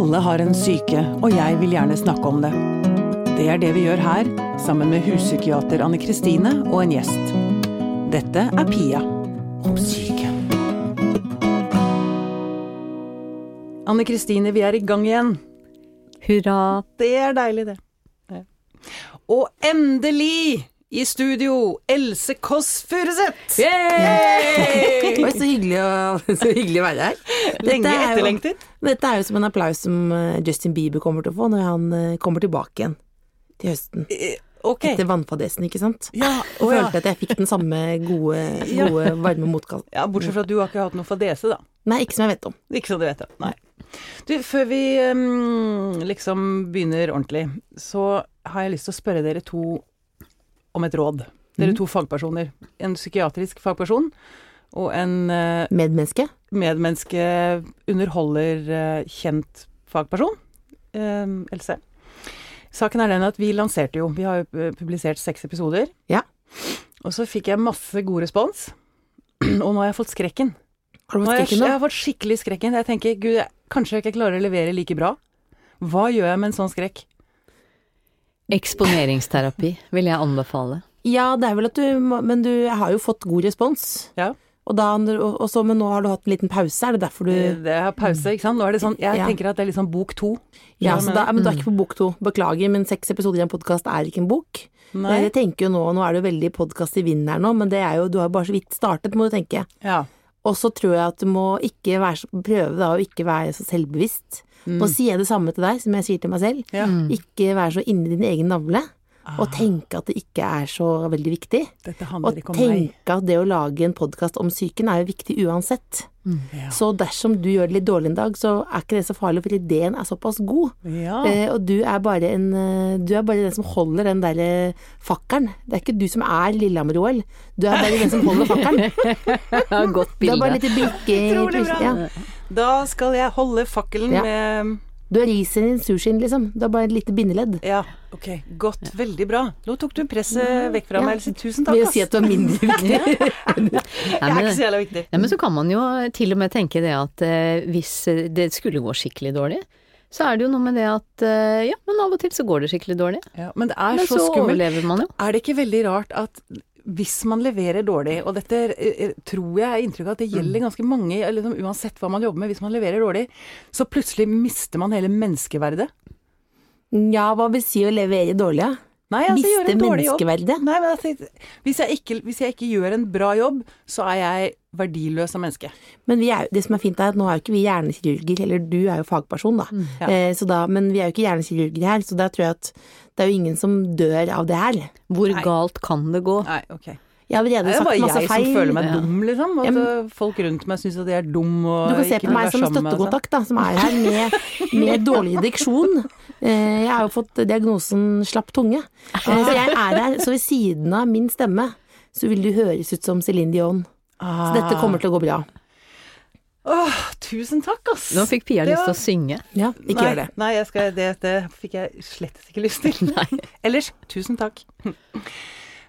Alle har en syke, og jeg vil gjerne snakke om det. Det er det vi gjør her, sammen med huspsykiater Anne Kristine og en gjest. Dette er Pia om syke. Anne Kristine, vi er i gang igjen. Hurra. Det er deilig, det. Og endelig i studio, Else Kåss Furuseth! Var så hyggelig, å, så hyggelig å være her. Lenge Dette er jo- etterlengtet. Dette er jo som en applaus som eh, Justin Bieber kommer til å få når han eh, kommer tilbake igjen til høsten. Okay. Etter vannfadesen, ikke sant? Ja, Og ja. følte at jeg fikk den samme gode, Ja. varme motkast. ja, bortsett fra at du har ikke hatt noe fadese, da. Nei, ikke som jeg vet om. Ikke som du vet om, Nei. Du, før vi um, liksom begynner ordentlig, så har jeg lyst til å spørre dere to om et råd. Dere to fagpersoner. En psykiatrisk fagperson og en uh, Medmenneske. medmenneske, underholder, uh, kjent fagperson. Um, Else. Saken er den at vi lanserte jo Vi har jo publisert seks episoder. Ja. Og så fikk jeg masse god respons. Og nå har jeg fått skrekken. Har du fått fått nå? jeg, jeg har fått skikkelig skrekken. Jeg tenker, gud, jeg, kanskje jeg ikke klarer å levere like bra. Hva gjør jeg med en sånn skrekk? Eksponeringsterapi vil jeg anbefale. Ja, det er vel at du må Men du har jo fått god respons. Ja. Og da, og, så, men nå har du hatt en liten pause, er det derfor du Det er pause, ikke sant? Nå er det sånn, jeg Ja. tenker at det er sånn bok to. Ja, så da, men du er ikke på bok to. Beklager, men seks episoder i en podkast er ikke en bok. Nei. Jeg tenker jo nå, nå er det jo veldig podkast i vinden her nå, men det er jo, du har jo bare så vidt startet, må du tenke. Ja. Og så tror jeg at du må ikke være, prøve da å ikke være så selvbevisst. Nå sier jeg det samme til deg som jeg sier til meg selv. ja. Ikke være så inni din egen navle, og Ah. tenke at det ikke er så veldig viktig. Dette Og ikke om meg. tenke at det å lage en podkast om psyken er jo viktig uansett. Ja. Så dersom du gjør det litt dårlig en dag, så er ikke det så farlig, for ideen er såpass god. Ja. Eh, og du er bare en eh, Du er bare den som holder den derre fakkelen. Det er ikke du som er Lillehammer-OL. Du er bare den som holder fakkelen. Godt Du er bare bilde. litt brikke Utrolig bra. ja. Da skal jeg holde fakkelen Ja. med Du er risen i sushien, liksom. Du er bare et lite bindeledd. Ja, ok. Godt. Veldig bra. Nå tok du presset vekk fra Ja. meg, Else. Tusen takk, Vil ass. si at du er mindre viktig. Jeg er ikke så jævla viktig. nei, men så kan man jo til og med tenke det at eh, hvis det skulle gå skikkelig dårlig, så er det jo noe med det at eh, ja, men av og til så går det skikkelig dårlig. Ja, men det er Men så, så skummelt. overlever man jo. Er det ikke veldig rart at hvis man leverer dårlig, og dette tror jeg er inntrykk av at det gjelder ganske mange, liksom, uansett hva man jobber med, hvis man leverer dårlig, så plutselig mister man hele menneskeverdet. Ja, hva vil si å levere dårlig, ja? Nei, altså, Miste menneskeverdet? Nei, men altså, hvis, jeg ikke, hvis jeg ikke gjør en bra jobb, så er jeg verdiløs som menneske. Men vi er, det som er fint er at nå er jo ikke vi hjernekirurger, eller du er jo fagperson, da. ja. eh, så da men vi er jo ikke hjernekirurger her, så da tror jeg at det er jo ingen som dør av det her. Hvor Nei. galt kan det gå? Nei, ok. Jeg har Det er bare jeg feil. som føler meg dum, liksom. At Ja, øh, folk rundt meg syns at jeg er dum og Du kan se ikke på vil meg være som sammen med meg, altså. støttekontakt, da, som er her med, med dårlig diksjon. Eh, Jeg har jo fått diagnosen slapp tunge. Eh, Så jeg er her, så ved siden av min stemme så vil du høres ut som Céline Dion. Så dette kommer til å gå bra. Åh, tusen takk, ass. Nå fikk Pia var... lyst til å synge. Ja, ikke nei, gjør det. Nei, jeg skal, det, det fikk jeg slett ikke lyst til. Ellers, tusen takk.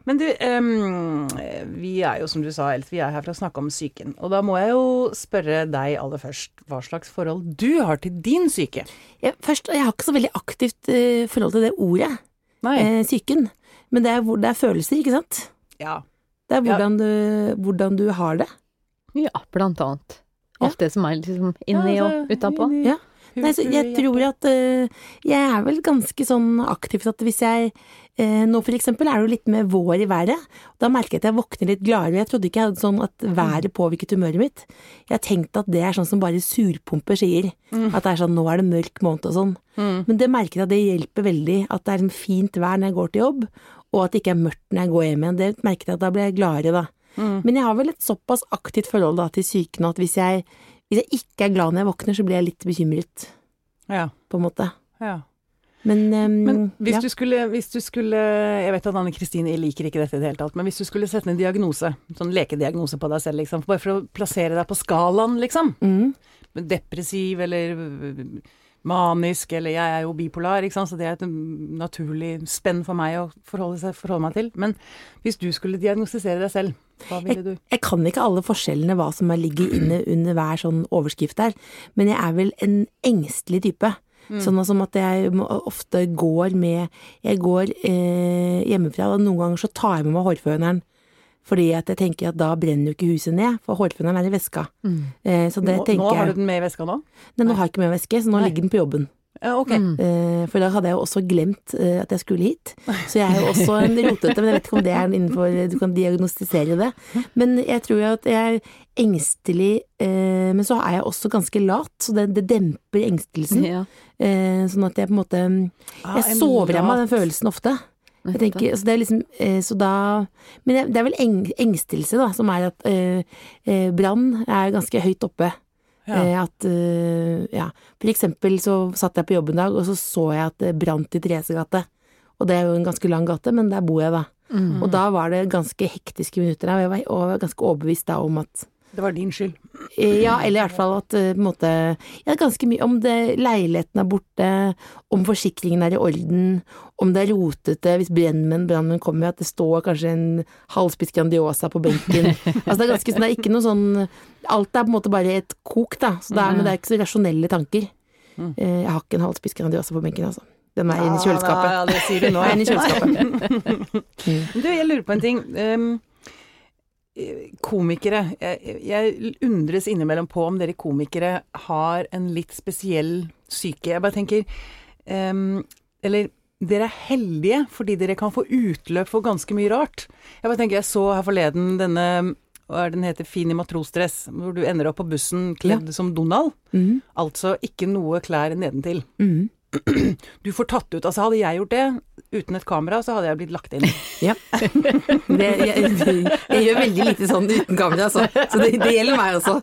Men du, um, vi er jo som du sa, Else, vi er her for å snakke om psyken. Og da må jeg jo spørre deg aller først hva slags forhold du har til din syke. Jeg, først, jeg har ikke så veldig aktivt uh, forhold til det ordet, Nei. eh, psyken. Men det er, det er følelser, ikke sant? Ja. Det er Ja. hvordan du, hvordan du har det. Ja, blant annet. Alt det som er liksom inni Ja, og altså, utapå. Ja. Nei, så jeg tror at uh, Jeg er vel ganske sånn aktiv at hvis jeg uh, Nå for eksempel er det jo litt med vår i været. Da merker jeg at jeg våkner litt gladere. Jeg trodde ikke jeg hadde sånn at været påvirket humøret mitt. Jeg har tenkt at det er sånn som bare surpumper sier. At det er sånn nå er det mørk måned og sånn. Mm. Men det merker jeg at det hjelper veldig. At det er en fint vær når jeg går til jobb, og at det ikke er mørkt når jeg går hjem igjen. Det merker jeg at da blir jeg gladere, da. Mm. Men jeg har vel et såpass aktivt forhold da til psyken at hvis jeg, hvis jeg ikke er glad når jeg våkner, så blir jeg litt bekymret, Ja. på en måte. ja. Men, um, Men hvis, ja. du skulle, hvis du skulle Jeg vet at Anne Kristine liker ikke dette i det hele tatt, men hvis du skulle sette en diagnose, sånn lekediagnose på deg selv, liksom, bare for å plassere deg på skalaen, liksom. mm, Depressiv eller manisk, eller jeg er jo bipolar, ikke sant, så det er et mm, naturlig spenn for meg å forholde, forholde meg til. Men hvis du skulle diagnostisere deg selv, Hva ville du? Jeg kan ikke alle forskjellene hva som ligger inne under hver sånn overskrift der, men jeg er vel en engstelig type. Sånn som at jeg ofte går med Jeg går eh, hjemmefra, og noen ganger så tar jeg med meg hårføneren. Fordi at jeg tenker at da brenner jo ikke huset ned, for hårføneren er i veska. Eh, så det Nå, tenker nå har du den med i veska nå? Nei, nå har jeg ikke med veske, så nå Nei. ligger den på jobben. Ja, ok. Eh, for da hadde jeg jo også glemt eh, at jeg skulle hit. Så jeg er jo også en rotete, men jeg vet ikke om det er innenfor Du kan diagnostisere det. Men jeg tror jo at jeg er engstelig, eh, men så er jeg også ganske lat, så det, det demper engstelsen. Ja. Eh, sånn at jeg på en måte Ah, Jeg sover av meg den følelsen ofte. Jeg tenker, så, det er liksom, eh, så da Men det, er vel eng, engstelse, da, som er at eh, eh, brann er ganske høyt oppe. Ja. Eh, at ja. For eksempel så satt jeg på jobb en dag, og så så jeg at det brant i Therese gate. Og det er jo en ganske lang gate, men der bor jeg da. Mm. Og da var det ganske hektiske minutter og jeg var ganske overbevist da om at Det var din skyld. Eh, Ja, eller i hvert fall at eh, på en måte Ja, ganske mye om det leiligheten er borte, om forsikringen er i orden, om det er rotete hvis brannmenn brannmenn kommer, at det står kanskje en halvspiss Grandiosa på benken. altså det er ganske sånn, det er ikke noe sånn Alt er på en måte bare et kok, da. Så det er, men det er ikke så rasjonelle tanker. Eh, Jeg har ikke en halvspiss Grandiosa på benken, altså. Den er inne i kjøleskapet. Ja, det sier du nå. Den er inne i kjøleskapet. Du, jeg lurer på en ting. Um, komikere. Jeg, jeg undres innimellom på om dere komikere har en litt spesiell syke. Jeg bare tenker um, Eller dere er heldige fordi dere kan få utløp for ganske mye rart. Jeg bare tenker, jeg så her forleden denne hva er den heter, Fin i matrosdress, hvor du ender opp på bussen kledd som Donald. Mhm, Altså ikke noe klær nedentil. mhm. Du får tatt ut Altså hadde jeg gjort det uten et kamera, så hadde jeg blitt lagt inn. Ja. Det, jeg, jeg gjør veldig lite sånn uten kamera, så, så det, det gjelder meg også.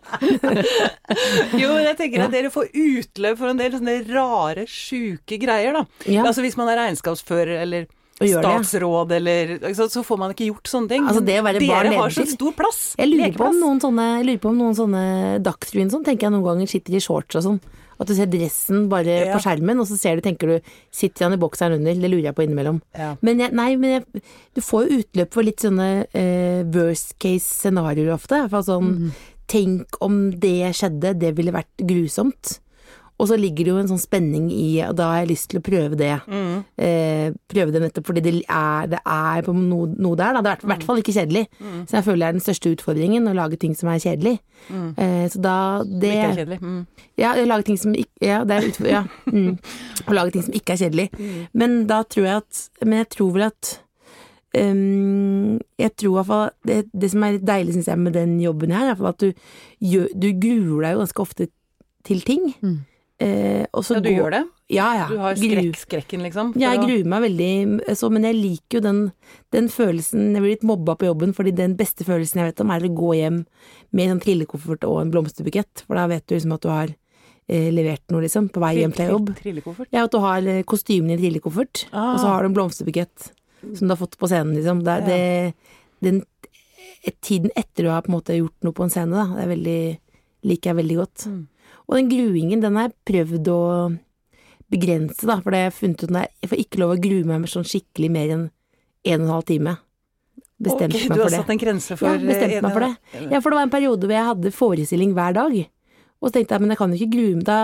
Jo, jeg tenker at dere får utløp for en del sånne rare, sjuke greier, da. Ja. Altså hvis man er regnskapsfører eller statsråd eller så, så får man ikke gjort sånne ting. Altså, dere har så stor plass. Jeg lurer på om noen sånne, jeg lurer på om noen sånne Dagsrevyen sånn, tenker jeg noen ganger sitter i shorts og sånn. At du ser dressen bare Ja. på skjermen, og så ser du, tenker du, sitter han i bokseren under? Det lurer jeg på innimellom. Ja. Men jeg, nei, men jeg, du får jo utløp for litt sånne eh, worst case scenarioer ofte. Sånn, mm. tenk om det skjedde, det ville vært grusomt. Og så ligger det jo en sånn spenning i, og da har jeg lyst til å prøve det. Mm. Eh, prøve det nettopp fordi det er, det er på noe, noe der, da. Det er i hvert fall ikke kjedelig. Så jeg føler det er den største utfordringen, å lage ting som er kjedelig. Eh, så da det Ikke er kjedelig. Mm. ja, å lage ting som ikke Ja, det er utfor, ja. Mm. Å lage ting som ikke er kjedelig. Men da tror jeg at Men jeg tror vel at Um, Jeg tror i hvert fall det, det som er litt deilig, syns jeg, med den jobben her, er at du, du gruer deg jo ganske ofte til ting. Mm. Eh, Ja, du gjør det? Ja, ja. Du har skrekk, skrekken, liksom? ja, jeg gruer meg veldig, så, men jeg liker jo den, den følelsen Jeg blir litt mobba på jobben, fordi den beste følelsen jeg vet om, er å gå hjem med en trillekoffert og en blomsterbukett, for da vet du liksom at du har eh, levert noe, liksom, på vei hjem fra jobb. Trillekoffert? Ja, at du har eh, kostymen i en trillekoffert, Ah. og så har du en blomsterbukett som du har fått på scenen, liksom. Det, er- det, den tiden etter du har på en måte gjort noe på en scene, da, det veldig, liker jeg veldig godt. Mm. Og den gruingen, den har jeg prøvd å begrense, da, for det har jeg funnet ut at jeg får ikke lov å grue meg med sånn skikkelig mer enn en og en halv time. Bestemte Ok, meg du har satt en grense for Ja, bestemte eh, meg for det. Ja, for det var en periode hvor jeg hadde forestilling hver dag. Og så tenkte jeg, men jeg kan jo ikke grue meg, da,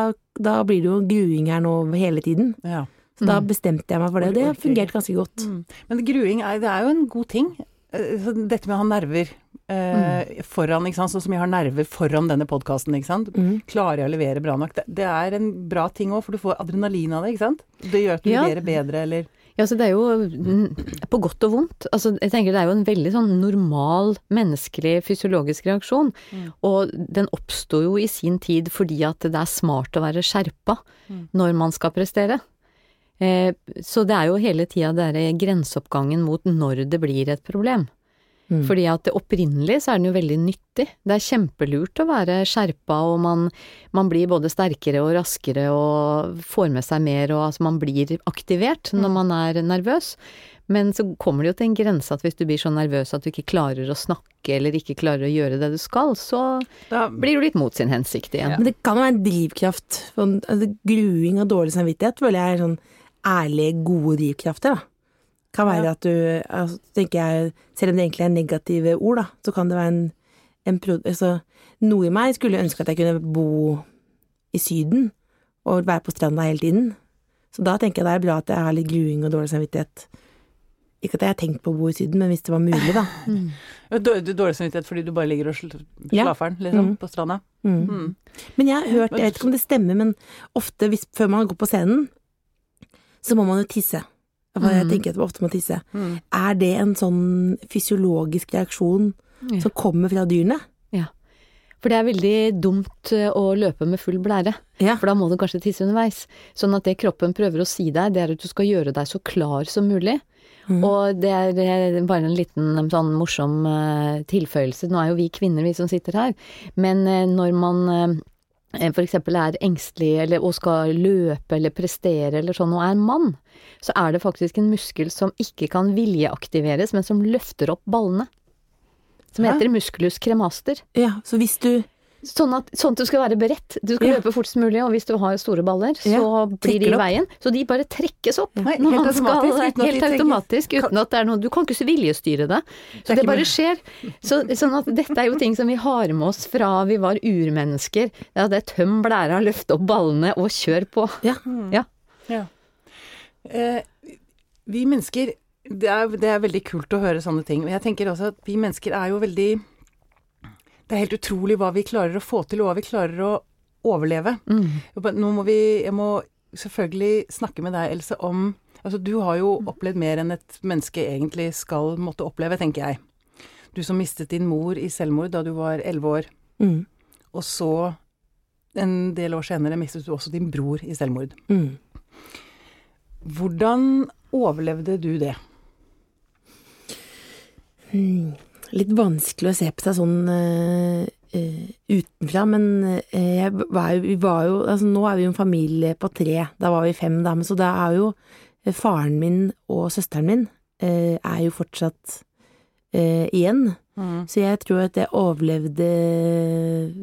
da blir det jo gruing her nå hele tiden. Ja. Så da Mm. bestemte jeg meg for det, og det har fungert ganske godt. Mm. Men gruing er, det er jo en god ting. Eh, Dette med å ha nerver eh, foran, ikke sant. Sånn som jeg har nerver foran denne podkasten, ikke sant. Mm. Klarer jeg å levere bra nok? Det, det er en bra ting òg, for du får adrenalin av det, ikke sant. Det gjør at du Ja. leverer bedre, eller Ja, så det er jo mm, på godt og vondt. Altså, jeg tenker det er jo en veldig sånn normal menneskelig fysiologisk reaksjon. Mm. Og den oppsto jo i sin tid fordi at det er smart å være skjerpa Mm. når man skal prestere. Eh, så det er jo hele tida denne grenseoppgangen mot når det blir et problem. Mm. Fordi at det opprinnelig så er den jo veldig nyttig. Det er kjempelurt å være skjerpa, og man, man blir både sterkere og raskere og får med seg mer, og altså man blir aktivert når man er nervøs. Men så kommer det jo til en grense at hvis du blir så nervøs at du ikke klarer å snakke eller ikke klarer å gjøre det du skal, så da blir du litt mot sin hensikt igjen. Men det kan jo være en drivkraft. Altså, gruing og dårlig samvittighet føler jeg er sånn ærlige, gode drivkrafter, da. Kan være at du altså, tenker jeg, Selv om det egentlig er negative ord, da, så kan det være en, en altså, Noe i meg skulle ønske at jeg kunne bo i Syden og være på stranda hele tiden. Så da tenker jeg det er bra at jeg har litt gruing og dårlig samvittighet. Ikke at jeg har tenkt på å bo i Syden, men hvis det var mulig, da. Ja, Dårlig samvittighet fordi du bare ligger og sl- Ja. liksom, Mm. på stranda? Mm. Mm. Men jeg har hørt, jeg vet ikke om det stemmer, men ofte hvis, før man går på scenen, så må man jo tisse. For jeg Mm. tenker at man ofte må tisse. Mm. Er det en sånn fysiologisk reaksjon Ja. som kommer fra dyrene? Ja. For det er veldig dumt eh, å løpe med full blære, Ja. for da må du kanskje tisse underveis. Sånn at det kroppen prøver å si deg, det er at du skal gjøre deg så klar som mulig. Mm. Og det er eh, bare en liten sånn morsom eh, tilføyelse. Nå er jo vi kvinner, vi som sitter her, men eh, når man eh, eksempel er engstelig eller, og skal løpe eller prestere eller sånn og er mann, så er det faktisk en muskel som ikke kan viljeaktiveres, men som løfter opp ballene. Som Hæ? heter musculus cremaster. ja, så hvis du Sånn at, sånn at du skal være beredt. Du skal Ja. løpe fortest mulig, og hvis du har store baller, så Ja, blir de i veien. Så de bare trekkes opp. Nei, helt automatisk, skal- uten at Helt automatisk, uten at det er noe Du kan ikke viljestyre det. Så det, det bare skjer. Så, sånn at dette er jo ting som vi har med oss fra vi var urmennesker. Ja, det er tøm blæra, løft opp ballene og kjør på. Ja. Ja. Ja. Eh, vi mennesker det er, det er veldig kult å høre sånne ting. Men jeg tenker også at vi mennesker er jo veldig Det er helt utrolig hva vi klarer å få til, og hva vi klarer å overleve. Mm. Nå må vi Jeg må selvfølgelig snakke med deg, Else, om Altså, du har jo opplevd mer enn et menneske egentlig skal måtte oppleve, tenker jeg. Du som mistet din mor i selvmord da du var elleve år, mm, og så en del år senere mistet du også din bror i selvmord. mm. Hvordan overlevde du det? Mm. Litt vanskelig å se på seg sånn eh, utenfra, men eh, var vi var jo altså Nå er vi jo en familie på tre, da var vi fem damer, så da er jo faren min og søsteren min uh, er jo fortsatt uh, igjen. Så jeg tror at jeg overlevde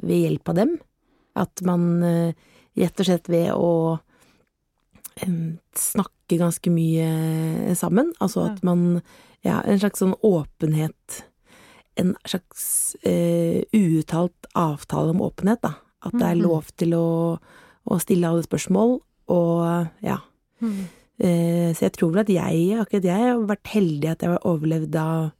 ved hjelp av dem. At man rett og slett ved å em, snakke ganske mye sammen, altså at man Ja, en slags sånn åpenhet En slags eh, uuttalt avtale om åpenhet, da. At det er Mhm. lov til å, å stille alle spørsmål, og ja. Eh, så jeg tror vel at jeg, akkurat jeg, har vært heldig at jeg har overlevd av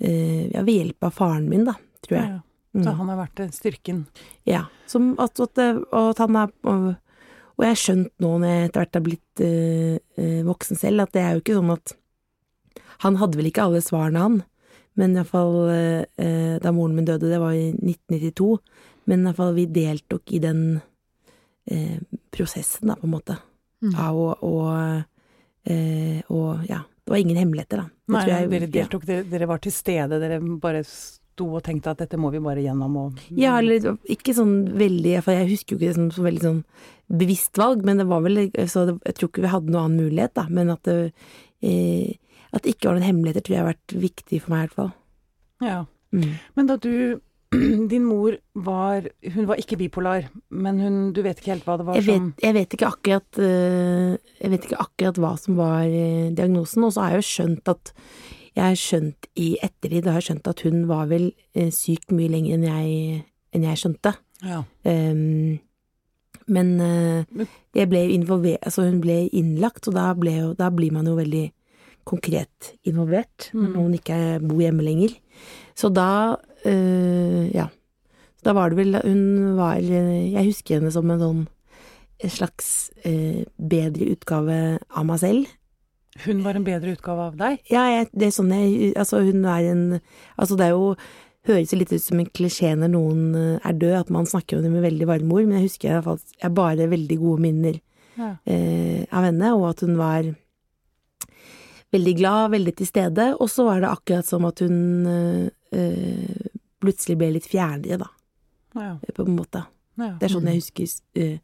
eh, ja, ved hjelp av faren min, da, tror jeg. Ja. Så Mm. han har vært eh, styrken. Ja. Som at, at, og at han er og, og jeg har skjønt nå når jeg etter hvert har blitt eh, eh, voksen selv, at det er jo ikke sånn at Han hadde vel ikke alle svarene, han. Men iallfall eh, da moren min døde, det var i 1992, men iallfall vi deltok i den eh, prosessen, da, på en måte. Mm. Av å og, eh, og ja, det var ingen hemmeligheter, da. Det Nei, jeg- dere deltok, dere, dere var til stede, dere bare sto og tenkte at dette må vi bare gjennom og Ja, eller ikke sånn veldig For jeg husker jo ikke det som så veldig sånn bevisst valg, men det var vel Så det, jeg tror ikke vi hadde noen annen mulighet, da. Men at det, eh, at det ikke var noen hemmeligheter, tror jeg har vært viktig for meg, i hvert fall. Ja. Mm. Men da du Din mor var Hun var ikke bipolar, men hun Du vet ikke helt hva det var Jeg vet, som jeg vet ikke akkurat eh, Jeg vet ikke akkurat hva som var eh, diagnosen, og så har jeg jo skjønt at Jeg har skjønt i ettertid, da har jeg skjønt at hun var vel eh, syk mye lenger enn jeg, enn jeg skjønte. Ja. Um, men jeg ble involvert, altså hun ble innlagt, og da, ble da blir man jo veldig konkret involvert når hun noen ikke bor hjemme lenger. Så da, øh, ja. Så da var det vel Hun var Jeg husker henne som en sånn en slags øh, bedre utgave av meg selv. Hun var en bedre utgave av deg? Ja, jeg, det er sånn jeg Altså, hun er en Altså, det er jo Høres litt ut som en klisjé når noen eh, er død, at man snakker om det med veldig varme ord, men jeg husker i hvert fall Jeg bare veldig gode minner Ja. øh, av henne, og at hun var veldig glad, veldig til stede, og så var det akkurat som at hun eh, eh, plutselig ble litt fjernere, da, Ja. på en måte. ja. Det er sånn jeg husker øh,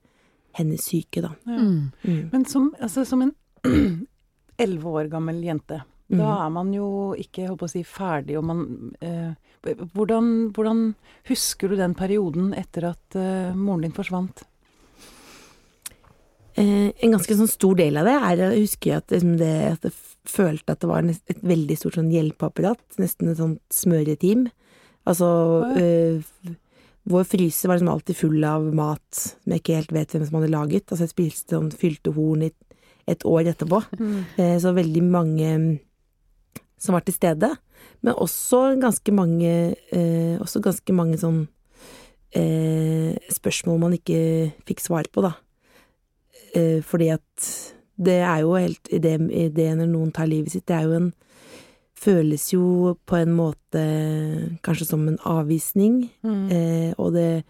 hennes syke, da. ja. Mm. Mm. Men som, altså, som en elleve år gammel jente, da Mhm. er man jo ikke holdt på å si, ferdig, og man øh, hvordan, hvordan husker du den perioden etter at moren din forsvant? Eh, en ganske sånn stor del av det er Jeg husker at, liksom det, at jeg følte at det var et veldig stort sånn hjelpeapparat, nesten et sånt smøreteam. Altså øh, Vår fryser var liksom alltid full av mat som jeg ikke helt vet hvem som hadde laget. Altså jeg spiste sånn fylte horn i et år etterpå. Eh, Så veldig mange mm, som var til stede. Men også ganske mange eh, Også ganske mange sånn eh, spørsmål man ikke fikk svar på, da. Eh, fordi at det er jo helt ideen når noen tar livet sitt, det er jo en Føles jo på en måte kanskje som en avvisning. Mm. Eh, og det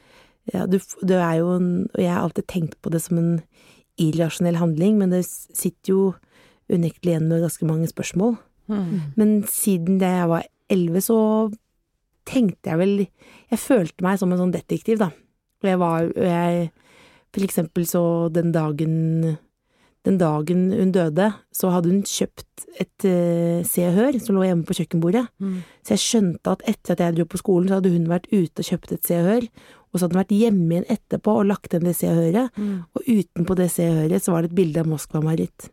Ja, du, det er jo en Og jeg har alltid tenkt på det som en irrasjonell handling, men det sitter jo unektelig igjen med ganske mange spørsmål. Mm. Men siden jeg var elleve, så tenkte jeg vel Jeg følte meg som en sånn detektiv, da. Og jeg var jeg For eksempel så den dagen Den dagen hun døde, så hadde hun kjøpt et uh, Se og Hør som lå hjemme på kjøkkenbordet. Mm. Så jeg skjønte at etter at jeg dro på skolen, så hadde hun vært ute og kjøpt et Se og Hør. Og så hadde hun vært hjemme igjen etterpå og lagt igjen det Se og Høret. Mm. Og utenpå det Se og Høret så var det et bilde av Moskva-Marit.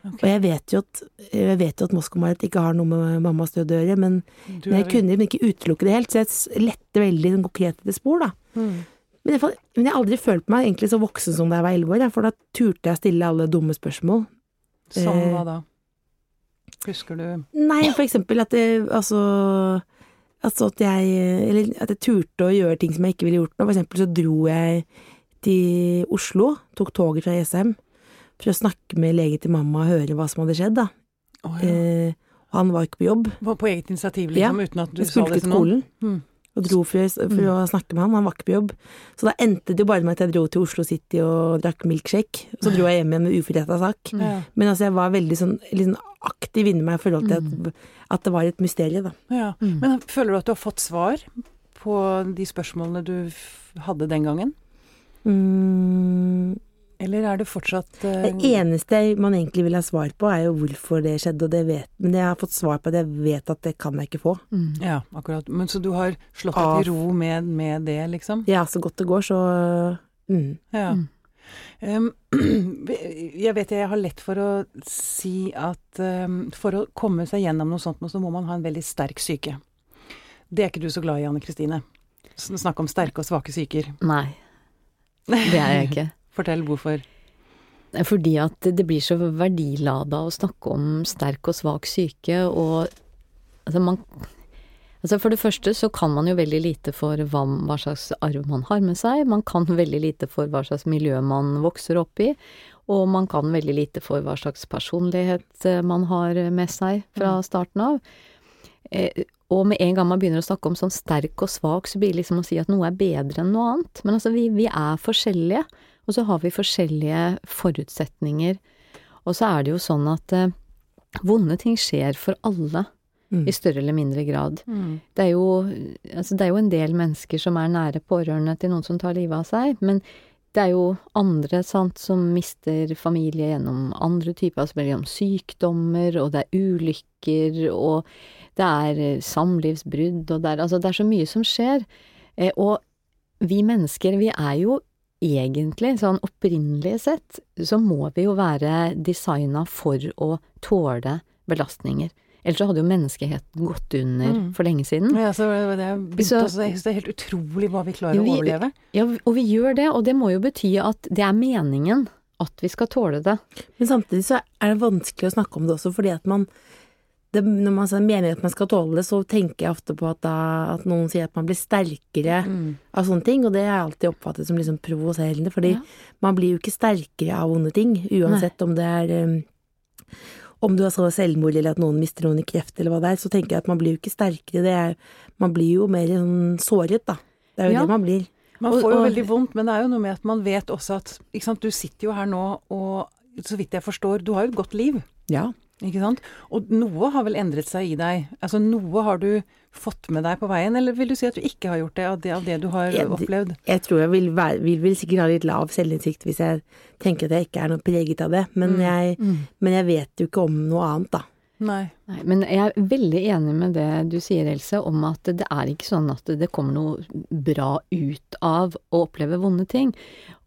Okay. Og jeg vet jo at, jeg vet jo at Moskva-Marit ikke har noe med mammas død å gjøre, men, men jeg kunne ikke utelukke det helt, så jeg lette veldig den konkret etter spor, da. Mm. Men jeg, men jeg har aldri følt meg egentlig så voksen som da jeg var elleve år, for da turte jeg stille alle dumme spørsmål. Som Eh. hva da? Husker du Nei, for eksempel at det, altså Altså at jeg Eller at jeg turte å gjøre ting som jeg ikke ville gjort nå. For eksempel så dro jeg til Oslo, tok toget fra Jessheim, for å snakke med lege til mamma og høre hva som hadde skjedd, da. Oh, ja. Eh, han var ikke på jobb. På, på eget initiativ, Ja. liksom, uten at du Jeg sa det til til noen? skolen. Mm. Og dro for, for å snakke med han, han var ikke på jobb. Så da endte det jo bare med at jeg dro til Oslo City og drakk milkshake. Så dro jeg hjem igjen med uforretta sak. Mm. Men altså, jeg var veldig sånn, sånn aktiv inni meg i forhold til at, at det var et mysterium, da. Ja. Mm. Men føler du at du har fått svar på de spørsmålene du hadde den gangen? Mm, Eller er det fortsatt uh... det eneste man egentlig vil ha svar på, er jo hvorfor det skjedde, og det vet Men jeg har fått svar på det, jeg vet at det kan jeg ikke få. Mm. Ja, akkurat. Men Så du har slått deg til ro med, med det, liksom? Ja, så godt det går, så mm. Ja. Mm. Um, jeg vet jeg har lett for å si at um, for å komme seg gjennom noe sånt, så må man ha en veldig sterk syke. Det er ikke du så glad i, Anne Kristine. Snakke om sterke og svake syker. Nei, det er jeg ikke. Fortell hvorfor. Fordi at det blir så verdilada å snakke om sterk og svak syke, og altså man Altså For det første så kan man jo veldig lite for hva, hva slags arv man har med seg, man kan veldig lite for hva slags miljø man vokser opp i, og man kan veldig lite for hva slags personlighet eh, man har med seg fra starten av. Eh, og med en gang man begynner å snakke om sånn sterk og svak, så blir det liksom å si at noe er bedre enn noe annet. Men altså, vi, vi er forskjellige, og så har vi forskjellige forutsetninger. Og så er det jo sånn at eh, vonde ting skjer for alle, Mm. i større eller mindre grad. Mm. Det er, jo, altså det er jo en del mennesker som er nære pårørende til noen som tar livet av seg, men det er jo andre sant, som mister familie gjennom andre typer, altså gjennom sykdommer, og det er ulykker, og det er eh, samlivsbrudd, og det er, altså det er så mye som skjer. Eh, og vi mennesker, vi er jo egentlig, sånn opprinnelig sett, så må vi jo være designa for å tåle belastninger. Ellers så hadde jo menneskeheten gått under Mm. for lenge siden. Ja, så det er, Så- også, det er helt utrolig hva vi klarer vi, å overleve. Ja, og vi gjør det, og det må jo bety at det er meningen at vi skal tåle det. Men samtidig så er det vanskelig å snakke om det også, fordi at man det, Når man mener at man skal tåle det, så tenker jeg ofte på at, da, at noen sier at man blir sterkere Mm. av sånne ting, og det har jeg alltid oppfattet som liksom provoserende, fordi Ja. man blir jo ikke sterkere av vonde ting, uansett om det er um, om du har sånn selvmord eller at noen mister noen i kreft eller hva det er, så tenker jeg at man blir jo ikke sterkere, det er, man blir jo mer sånn såret, da. Det er jo Ja. det man blir. Man får jo og- veldig vondt, men det er jo noe med at man vet også at sant, Du sitter jo her nå, og så vidt jeg forstår, du har jo et godt liv. Ja. Ikke sant? Og noe har vel endret seg i deg? Altså noe har du fått med deg på veien, eller vil du si at du ikke har gjort det av det, av det du har jeg, opplevd? Jeg tror jeg vil, være, vil, vil sikkert ha litt lav selvinnsikt hvis jeg tenker at jeg ikke er noe preget av det, men, Mm. jeg, Mm. men jeg vet jo ikke om noe annet, da. Nei. Nei, men jeg er veldig enig med det du sier, Else, om at det er ikke sånn at det kommer noe bra ut av å oppleve vonde ting.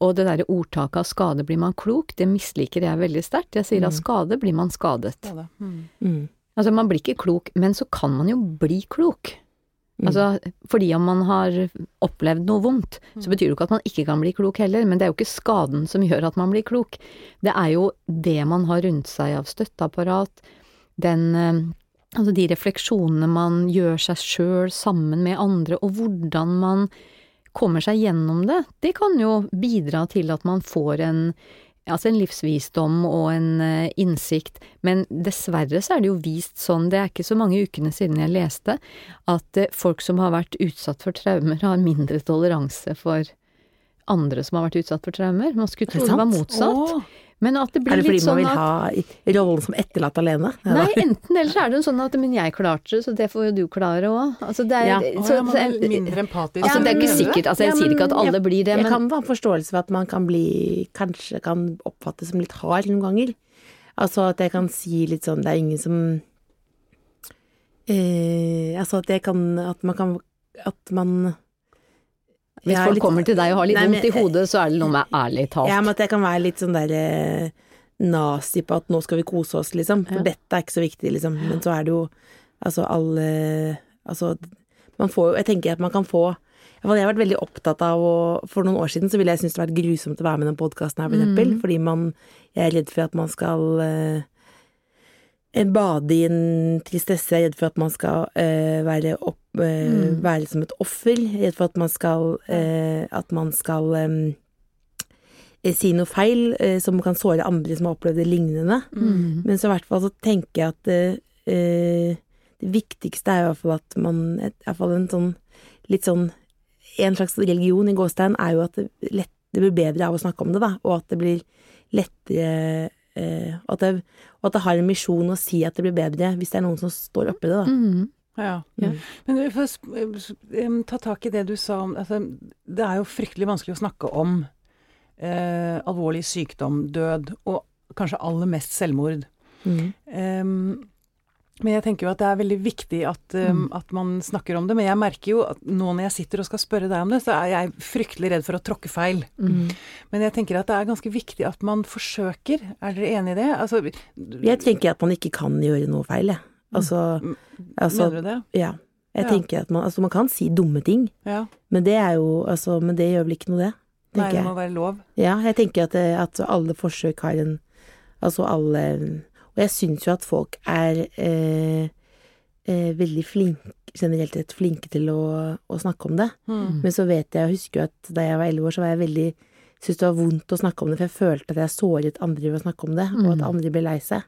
Og det derre ordtaket av 'skade blir man klok', det misliker jeg veldig sterkt. Jeg sier av skade blir man skadet. Ja. Mm. Mm. Altså, man blir ikke klok, men så kan man jo bli klok. Mm. Altså, fordi om man har opplevd noe vondt, så betyr det jo ikke at man ikke kan bli klok heller, men det er jo ikke skaden som gjør at man blir klok. Det er jo det man har rundt seg av støtteapparat, den eh, Altså de refleksjonene man gjør seg sjøl sammen med andre, og hvordan man kommer seg gjennom det, det kan jo bidra til at man får en Altså en livsvisdom og en eh, innsikt, men dessverre så er det jo vist sånn, det er ikke så mange ukene siden jeg leste, at eh, folk som har vært utsatt for traumer, har mindre toleranse for andre som har vært utsatt for traumer. Man skulle tro det det var motsatt. Å, Men at det Er det fordi man sånn vil ha rollen som etterlatt alene? Nei, enten eller så er det jo sånn at men jeg klarte det, så det får jo du klare òg. Altså det er Ja. så, oh, ja, man er mindre empatisk. Altså, det er ikke sikkert, altså jeg Ja, sier ikke at alle jeg- blir det, Jeg kan ha forståelse for at man kan bli Kanskje kan oppfattes som litt hard noen ganger. Altså at jeg kan si litt sånn Det er ingen som eh, Altså at jeg kan At man kan At man hvis folk litt- kommer til deg og har litt Nei, vondt i hodet, så er det noe med ærlig talt. Ja, men at jeg kan være litt sånn derre nazi på at nå skal vi kose oss, liksom. For Ja. dette er ikke så viktig, liksom. Men så er det jo altså alle Altså man får jo Jeg tenker at man kan få Jeg har vært veldig opptatt av å For noen år siden så ville jeg synes det vært grusomt å være med i den podkasten her, for eksempel. Fordi man Jeg er redd for at man skal eh, bade i en tristesse. Jeg er redd for at man skal eh, være, opp, eh, være som et offer. Er redd for at man skal eh, At man skal eh, si noe feil som kan såre andre som har opplevd det lignende. Mm. Men så i hvert fall så tenker jeg at eh, det viktigste er i hvert fall at man I hvert fall en sånn litt sånn En slags religion i gåstein er jo at det, lett, det blir bedre av å snakke om det, da. Og at det blir lettere eh, at det, Og at det har en misjon å si at det blir bedre, hvis det er noen som står oppi det, da. Mm. Ja. Mm. Men for s- em, ta tak i det du sa om altså, Det er jo fryktelig vanskelig å snakke om eh, alvorlig sykdom, død, og kanskje aller mest selvmord. Mm. Em, men jeg tenker jo at det er veldig viktig at, em, at man snakker om det. Men jeg merker jo at nå når jeg sitter og skal spørre deg om det, så er jeg fryktelig redd for å tråkke feil. Mm. Men jeg tenker at det er ganske viktig at man forsøker. Er dere enig i det? Altså, Jeg tenker at man ikke kan gjøre noe feil, jeg. Altså, altså mener du det? Ja. Jeg Ja. tenker at man Altså, man kan si dumme ting, Ja. men det er jo Altså, men det gjør vel ikke noe, det. Nei, det må være lov. Ja, jeg tenker at, det, at alle forsøk har en Altså alle Og jeg syns jo at folk er eh, eh, veldig flinke, generelt sett flinke til å, å snakke om det. Mm. Men så vet jeg, jeg husker jo at da jeg var elleve år, så var jeg veldig Syntes det var vondt å snakke om det, for jeg følte at jeg såret andre ved å snakke om det, og at Mm. andre ble lei seg.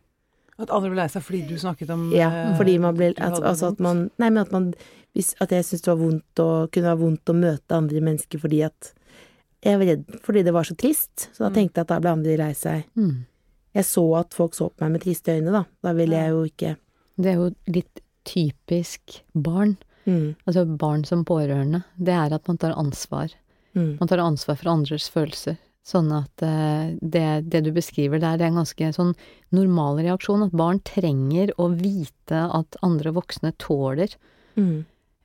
At andre ble lei seg fordi du snakket om Ja, eh, fordi man ble at, Altså at man Nei, men at man hvis, At jeg syntes det var vondt å kunne være vondt å møte andre mennesker fordi at Jeg var redd fordi det var så trist, så da Mm. tenkte jeg at da ble andre lei seg. Mm. Jeg så at folk så på meg med triste øyne, da. Da ville jeg jo ikke Det er jo litt typisk barn. mm, Altså barn som pårørende. Det er at man tar ansvar. mm, Man tar ansvar for andres følelser. Sånn at eh, det, det du beskriver der, det er en ganske sånn normal reaksjon. At barn trenger å vite at andre voksne tåler, mm,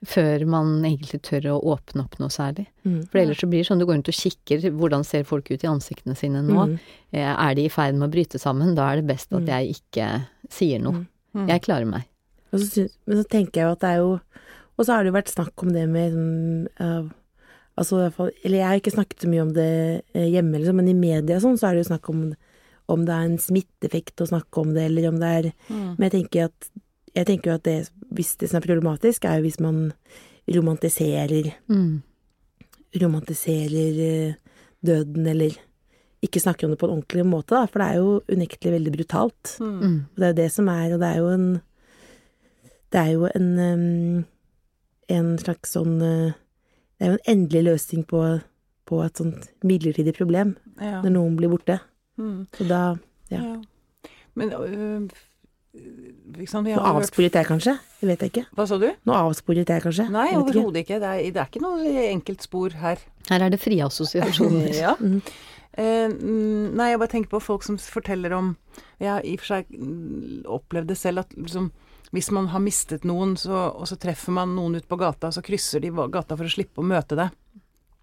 før man egentlig tør å åpne opp noe særlig. mm, For ellers så blir det sånn, du går rundt og kikker, hvordan ser folk ut i ansiktene sine nå? mm, Eh, Er de i ferd med å bryte sammen? Da er det best at Mm. jeg ikke sier noe. Mm. Jeg klarer meg. Og så men så tenker jeg jo at det er jo Og så har det jo vært snakk om det med av- Altså i hvert fall Eller jeg har ikke snakket så mye om det eh, hjemme, liksom, men i media sånn, så er det jo snakk om om det er en smitteeffekt å snakke om det, eller om det er Mm. Men jeg tenker at jeg tenker jo at det, hvis det som er problematisk, er jo hvis man romantiserer Mm. romantiserer eh, døden, eller ikke snakker om det på en ordentlig måte, da, for det er jo unektelig veldig brutalt. Mm. Mm. Og det er jo det som er, og det er jo en Det er jo en en slags sånn uh, Det er jo en endelig løsning på, på et sånt midlertidig problem, Ja. når noen blir borte. Mm. Så da Ja. Ja. Men øh, Liksom, vi Nå avsporet jeg kanskje? Det vet jeg ikke. Hva sa du? Nå avsporet jeg kanskje? Nei, overhodet ikke. ikke. Det er, det er ikke noe enkelt spor her. Her er det frie assosiasjoner. Ja. Mm. Eh, nei, jeg bare tenker på folk som forteller om Jeg har i og for seg mm, opplevd det selv at liksom hvis man har mistet noen, så, og så treffer man noen ute på gata, så krysser de gata for å slippe å møte det.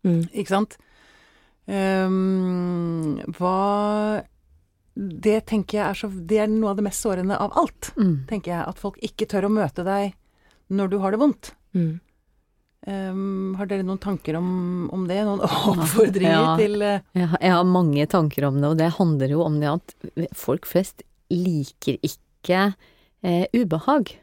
Mm. Ikke sant? Um, hva Det tenker jeg er så Det er noe av det mest sårende av alt, Mm. tenker jeg. At folk ikke tør å møte deg når du har det vondt. Mm. Um, har dere noen tanker om, om det? Noen oppfordringer Ja. til uh... Jeg har, jeg har mange tanker om det, og det handler jo om det at folk flest liker ikke eh, ubehag.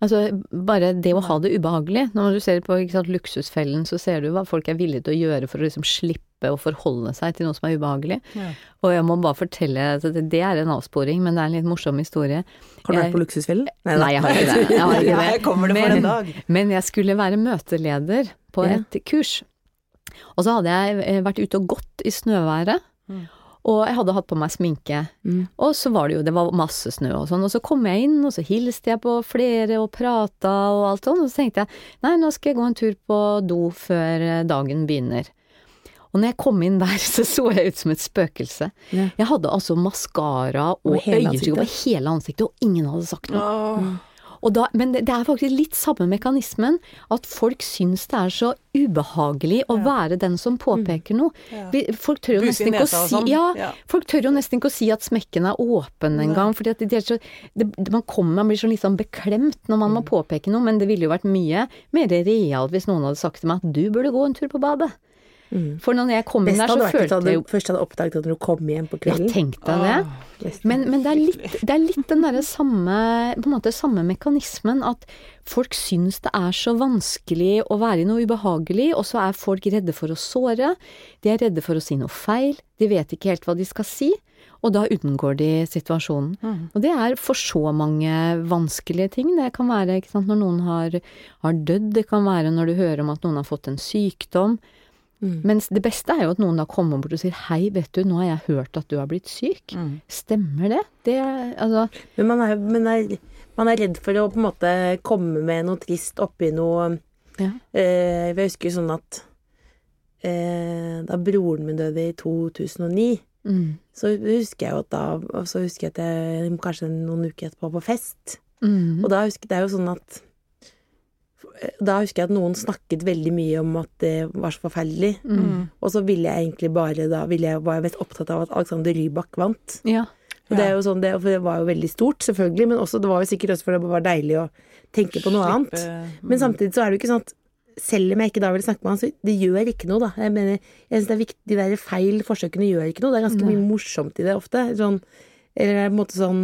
Altså, bare det å ha det ubehagelig. Når du ser på sant, Luksusfellen, så ser du hva folk er villige til å gjøre for å liksom slippe å forholde seg til noe som er ubehagelig. Ja. Og jeg må bare fortelle at det, det er en avsporing, men det er en litt morsom historie. Har du vært på Luksusfellen? Nei, jeg har ikke det. Jeg har ikke det. Her kommer det for en dag. Men jeg skulle være møteleder på Ja. et kurs. Og så hadde jeg eh, vært ute og gått i snøværet. Mm. Og jeg hadde hatt på meg sminke. Mm. Og så var det jo, det var masse snø og sånn. Og så kom jeg inn, og så hilste jeg på flere og prata og alt sånn. Og så tenkte jeg nei, nå skal jeg gå en tur på do før eh, dagen begynner. Og når jeg kom inn der, så så jeg ut som et spøkelse. Ja. Jeg hadde altså maskara og hele øyetrykk over hele ansiktet, og ingen hadde sagt noe. Åh, Og da, men det er faktisk litt samme mekanismen, at folk syns det er så ubehagelig å Ja. være den som påpeker noe. Ja. Vi, folk tør si sånn. ja, Ja. folk tør jo nesten ikke å si at smekken er åpen en engang, det, det- Man kommer, man blir så litt sånn beklemt når man Mm. må påpeke noe, men det ville jo vært mye mer realt hvis noen hadde sagt til meg at du burde gå en tur på badet. Mm. For når jeg kom inn der, så følte jeg jo først hadde oppdaget at du kom hjem på Ja, kvelden. tenk deg det. Men, men det, er litt, det er litt den derre samme, på en måte samme mekanismen, at folk syns det er så vanskelig å være i noe ubehagelig, og så er folk redde for å såre, de er redde for å si noe feil, de vet ikke helt hva de skal si, og da unngår de situasjonen. Mm. Og det er for så mange vanskelige ting. Det kan være sant, når noen har, har dødd, det kan være når du hører om at noen har fått en sykdom. Mm. Mens det beste er jo at noen da kommer bort og sier hei, vet du, nå har jeg hørt at du har blitt syk. Mm. Stemmer det? Det altså Men man er, men er, man er redd for å på en måte komme med noe trist oppi noe Ja. eh, Jeg husker sånn at eh, da broren min døde i 2009, mm, så husker jeg jo at da Så husker jeg at jeg kanskje noen uker etterpå på fest. mm, Og da husker det er jo sånn at Da husker jeg at noen snakket veldig mye om at det var så forferdelig. mm, Og så ville jeg egentlig bare da ville jeg, var jeg mest opptatt av at Alexander Rybak vant. Ja. Og det er jo sånn, det, for det var jo veldig stort, selvfølgelig, men også, det var jo sikkert også fordi det var deilig å tenke på noe annet. Men samtidig så er det jo ikke sånn at selv om jeg ikke da vil snakke med han, så det gjør ikke noe, da. Jeg mener, jeg synes det er viktig, de der feil forsøkene gjør ikke noe. Det er ganske mye morsomt i det ofte. Sånn, eller det er på en måte sånn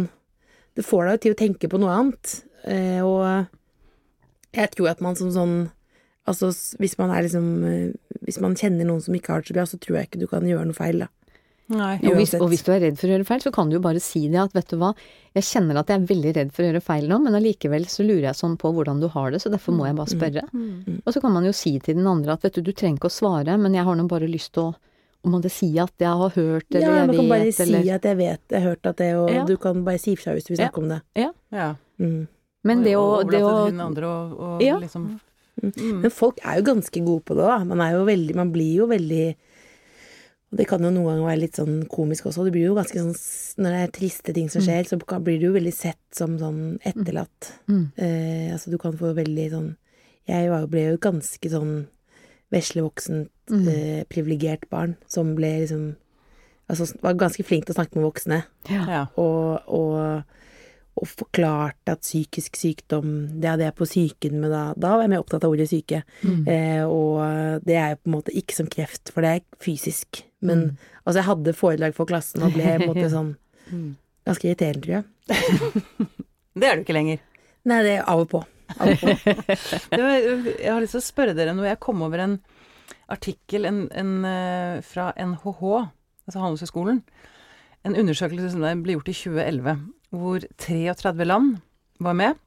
Det får deg jo til å tenke på noe annet. Eh, og jeg tror at man som sånn Altså hvis man er liksom eh, Hvis man kjenner noen som ikke har det så bra, så tror jeg ikke du kan gjøre noe feil, da. Nei. Og hvis, og hvis du er redd for å gjøre feil, så kan du jo bare si det at vet du hva, jeg kjenner at jeg er veldig redd for å gjøre feil nå, men allikevel så lurer jeg sånn på hvordan du har det, så derfor må jeg bare spørre. Mm. Og så kan man jo si til den andre at vet du, du trenger ikke å svare, men jeg har nå bare lyst til å om man det si at jeg har hørt, eller ja, jeg man kan bare si eller at jeg vet, jeg har hørt at det, og Ja. du kan bare si ifra hvis du vil snakke om det. Ja. Mm. Men det å, Og det å til den andre og, og Ja. liksom Mm. Mm. Men folk er jo ganske gode på det, da. Man er jo veldig Man blir jo veldig Og det kan jo noen ganger være litt sånn komisk også. Det blir jo ganske sånn Når det er triste ting som skjer, så blir du jo veldig sett som sånn etterlatt. Mm. Eh, altså du kan få veldig sånn Jeg var, ble jo ganske sånn veslevoksent, Mm. eh, privilegert barn som ble liksom Altså var ganske flink til å snakke med voksne. Ja. og, og, og forklarte at psykisk sykdom Det hadde jeg på psyken med da. Da var jeg mer opptatt av ordet syke. Mm. Eh, og det er jo på en måte ikke som kreft, for det er fysisk. Men Mm. altså, jeg hadde foredrag for klassen og ble på en måte sånn Mm. ganske irriterende, tror jeg. Det er du ikke lenger. Nei, det er av og på. Av og på. Jeg har lyst til å spørre dere noe. Jeg kom over en artikkel en, en, eh, fra NHH, altså Handelshøyskolen. En undersøkelse som ble gjort i 2011, hvor 33 land var med.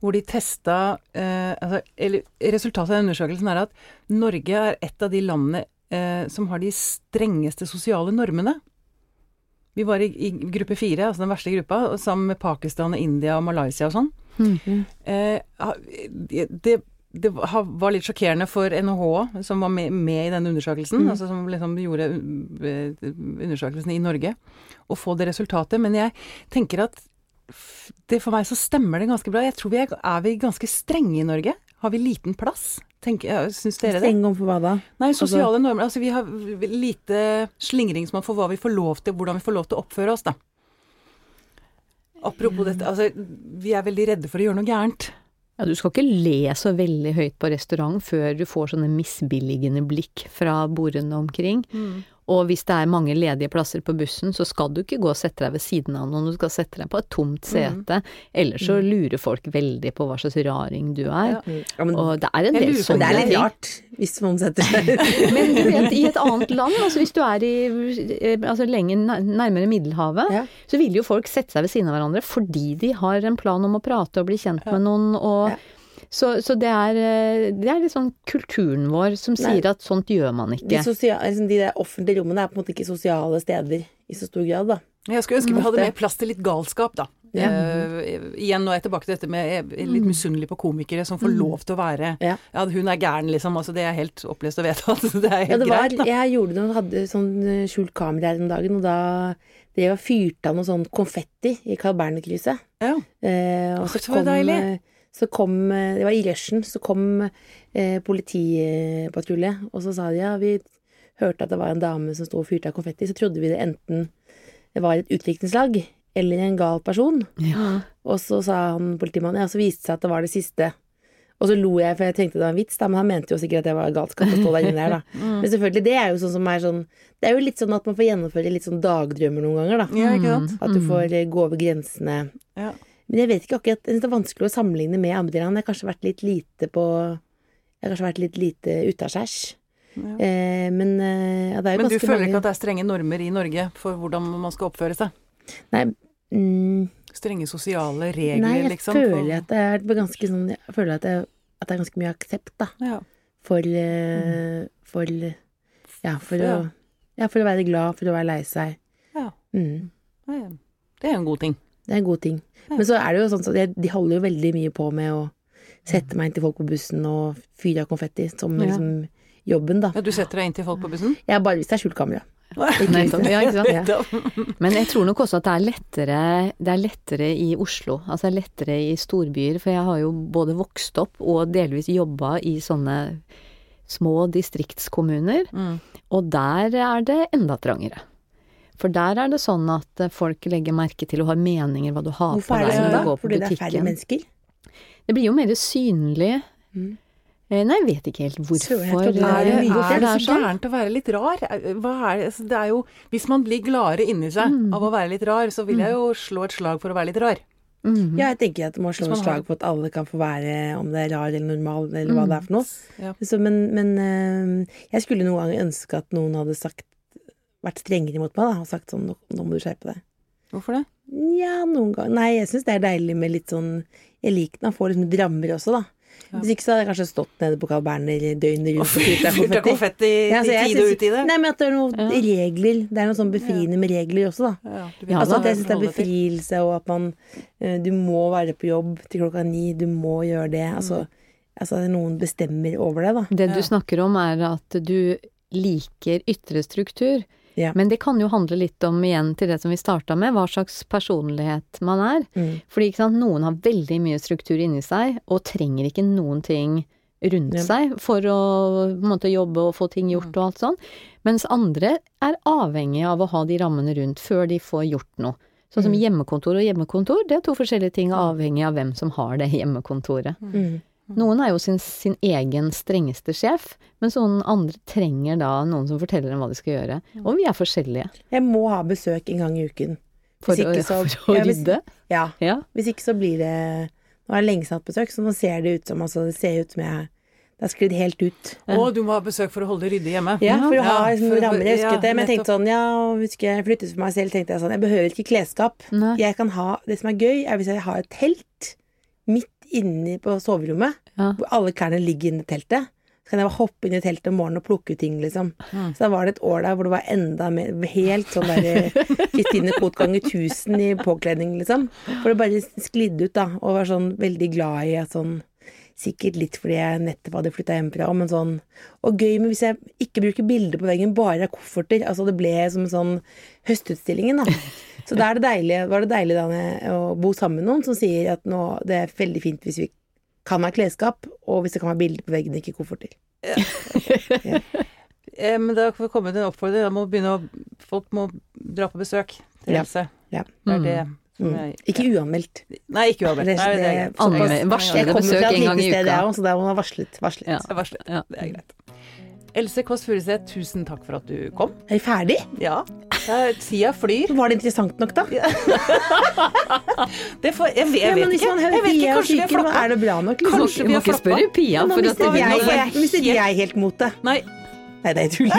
Hvor de testa eh, altså, eller, Resultatet av undersøkelsen er at Norge er et av de landene eh, som har de strengeste sosiale normene. Vi var i, i gruppe fire, altså den verste gruppa, sammen med Pakistan, India og Malaysia og sånn. Mm. Eh, det, det var litt sjokkerende for NHH, som var med, med i denne undersøkelsen, Mm. altså som liksom gjorde uh, undersøkelsen i Norge, å få det resultatet. Men jeg tenker at det for meg så stemmer det ganske bra. Jeg tror vi er, er vi ganske strenge i Norge? Har vi liten plass? Tenker, Syns dere det? Strenge om for hva da? Nei, sosiale normer. Altså vi har lite slingringsmonn for hva vi får lov til, hvordan vi får lov til å oppføre oss, da. Apropos dette, altså vi er veldig redde for å gjøre noe gærent. Ja, du skal ikke le så veldig høyt på restaurant før du får sånne misbilligende blikk fra bordene omkring. Og hvis det er mange ledige plasser på bussen, så skal du ikke gå og sette deg ved siden av noen, du skal sette deg på et tomt sete. Ellers så lurer folk veldig på hva slags raring du er. Ja. Ja, men Og det er en del sånne ting. det er litt ting. rart hvis noen setter seg Men du vet, i et annet land, altså hvis du er i eh, altså lenger nærmere Middelhavet, Ja. så vil jo folk sette seg ved siden av hverandre fordi de har en plan om å prate og bli kjent med noen og Ja. Så, så det, er, eh, det er litt sånn kulturen vår som Nei. sier at sånt gjør man de, ikke. liksom de der offentlige rommene er på en måte ikke sosiale steder i så stor grad, da. Jeg skulle ønske vi hadde mer plass til litt galskap, da. Ja. Uh, igjen nå er jeg tilbake til dette med jeg er litt misunnelig på komikere som får lov til å være Ja. Ja, hun er gæren, liksom. Altså, det er helt opplest og vedtatt. Det er Ja, det var, greit, da. jeg gjorde noe, hadde sånn eh, skjult kamera her om dagen, og da drev og fyrte av noe sånn konfetti i Carl Berner-krysset. Ja. Uh, og så, så det var kom, deilig. Så kom eh, Det var i rushen, så kom eh, politipatrulje, og så sa de ja, vi hørte at det var en dame som sto og fyrte av konfetti, så trodde vi det enten det var et utviklingslag eller en gal person. Ja. Og så sa han politimannen, ja, så viste det seg at det var det siste. Og så lo jeg, for jeg tenkte det var en vits, da, men han mente jo sikkert at det var galskap å stå der inne der, da. Mm. Men selvfølgelig, det er jo sånn som er sånn Det er jo litt sånn at man får gjennomføre litt sånn dagdrømmer noen ganger, da. Ja, ikke sant? At du får eh, gå over grensene. Ja. Men jeg vet ikke akkurat det er vanskelig å sammenligne med andre land. Jeg har kanskje vært litt lite på Jeg har kanskje vært litt lite utaskjærs. Ja. Eh, men eh, ja, det er jo Men du føler mange ikke at det er strenge normer i Norge for hvordan man skal oppføre seg? Nei, mm, Strenge sosiale regler, nei jeg liksom? føler at det er ganske sånn Jeg føler at det, at det er ganske mye aksept, da. ja. For mm. For Ja, for å Ja. Ja, for å være glad, for å være lei seg. Ja. Mm. Det er jo en god ting. Det er en god ting. Men så er det jo sånn at de- de holder jo veldig mye på med å sette meg inn til folk på bussen og fyre av konfetti som Ja. liksom jobben, da. Ja, du setter deg inn til folk på bussen? Ja, bare hvis det er skjult kamera. Ja, ikke sant? Ja. Men jeg tror nok også at det er lettere, det er lettere i Oslo, altså det er lettere i storbyer, for jeg har jo både vokst opp og delvis jobba i sånne små distriktskommuner, Mm. og der er det enda trangere. For der er det sånn at eh, folk legger merke til og har meninger hva du har Hvorfor på er deg sånn når du går på butikken. Hvorfor er det da? Fordi det er færre mennesker? Det blir jo mer synlig. Mm. Eh, Nei, jeg vet ikke helt hvorfor. Jeg det eh, Er det så sånn. gærent å være litt rar? Hva er det? Altså, det er jo Hvis man blir gladere inni seg Mm. av å være litt rar, så vil jeg jo slå et slag for å være litt rar. Mm. Ja, jeg tenker at det må slå et slag på at alle kan få være, om det er rar eller normal, eller hva det er for noe. Ja. Så, men men eh, jeg skulle noen ganger ønske at noen hadde sagt vært strengere mot meg, da, og sagt sånn nå, nå må du skjerpe deg. Hvorfor det? Ja, noen ganger Nei, jeg syns det er deilig med litt sånn Jeg liker når man får liksom drammer også, da. Ja. Hvis ikke så hadde jeg kanskje stått nede på Carl Berner døgnet rundt og fyrt av konfetti. konfetti Ja, altså, i jeg tide og synes- utide? Nei, men at det er noen Ja. regler. Det er noe sånn befriende med regler også, da. Ja, du Altså da. at jeg syns det er befrielse, og at man eh, Du må være på jobb til klokka ni, du må gjøre det. Altså, altså noen bestemmer over det, da. Det Ja. du snakker om er at du liker ytre struktur. Ja. Men det kan jo handle litt om, igjen til det som vi starta med, hva slags personlighet man er. Mm. Fordi sant, noen har veldig mye struktur inni seg, og trenger ikke noen ting rundt Ja. seg for å på en måte, jobbe og få ting gjort og alt sånn. Mens andre er avhengig av å ha de rammene rundt før de får gjort noe. Sånn som Mm. hjemmekontor og hjemmekontor, det er to forskjellige ting avhengig av hvem som har det hjemmekontoret. Mm. Noen er jo sin, sin egen strengeste sjef, mens noen andre trenger da noen som forteller dem hva de skal gjøre. Og vi er forskjellige. Jeg må ha besøk en gang i uken. For, å, ikke så- for å Ja, hvis- rydde. Ja. Ja. Hvis ikke så blir det Nå har jeg lenge siden hatt besøk, så nå ser det ut som altså, Det ser ut som jeg Det har sklidd helt ut. Å, du må ha besøk for å holde det ryddig hjemme. Ja, for å ha Ja, liksom, for rammer. Jeg husket ja, det, men jeg tenkte sånn Ja, husker jeg flyttet for meg selv, tenkte jeg sånn Jeg behøver ikke klesskap. Nei. Jeg kan ha Det som er gøy, er hvis jeg har et telt inne på soverommet, Ja. hvor alle klærne ligger inni teltet. Så kan jeg bare hoppe inn i teltet om morgenen og plukke ut ting, liksom. Mm. Så da var det et år der hvor det var enda mer Helt sånn der Kristine Koht ganger 1000 i påkledning, liksom. For det bare sklidde ut, da. Og var sånn veldig glad i at sånn Sikkert litt fordi jeg nettopp hadde flytta hjemmefra, men sånn Og gøy med hvis jeg ikke bruker bilder på veggen, bare er kofferter. Altså det ble som en sånn Høstutstillingen, da. Så da er det deilig, var det deilig da å bo sammen med noen som sier at nå, det er veldig fint hvis vi kan ha klesskap, og hvis det kan være bilder på veggen, ikke kofferter. Eh, men da får det komme til en oppfordring. Da må begynne å, folk må dra på besøk til Ja. Else. Ja. Det er det Mm. jeg Ikke uanmeldt. Nei, ikke uanmeldt. Det- Nei, det er det- greit. det Såpass- det Jeg kommer besøk fra et en gang lite i sted, uka. jeg òg, så der må man ha varslet. varslet. Ja. Det er varslet. Ja. Det er greit. Else Kåss Furuseth, tusen takk for at du kom. Er vi ferdig? Ja. Ja, Tida flyr. Var det interessant nok, da? Det får, jeg, vet- jeg vet ikke. Jeg vet ikke, kanskje vi har floppa. er det bra nok? liksom? Kanskje vi har floppa. spørre Pia, Nå for at mistet nå jeg, mistet jeg helt motet. Nei, Nei, det er tull.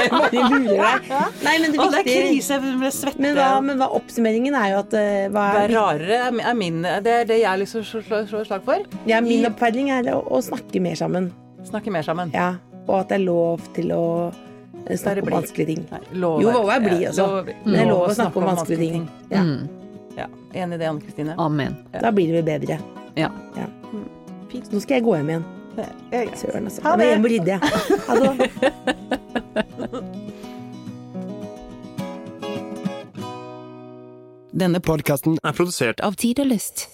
Jeg bare lurer deg. Nei, men det å, det er krise. Jeg ble svette. men hva, men hva oppsummeringen er jo at hva er, Det er, rarere er min Det er det jeg liksom slår, slag for. ja, Min oppfordring er å, å snakke mer sammen. Snakke mer sammen. Ja, og at det er lov til å eh, snakke om vanskelige ting. Nei, lov Jo, lov å blid, også. lov Men det er lov lov å snakke om vanskelige ting. Ja, Mm. Ja, Enig i det, Anne Kristine. Amen. Da blir det vel bedre. Ja. Så nå skal jeg gå hjem igjen. Det er. Søren, altså. Ha Jeg må det. rydde, jeg. Ha det. Denne Podkasten er produsert Av Tid og Lyst.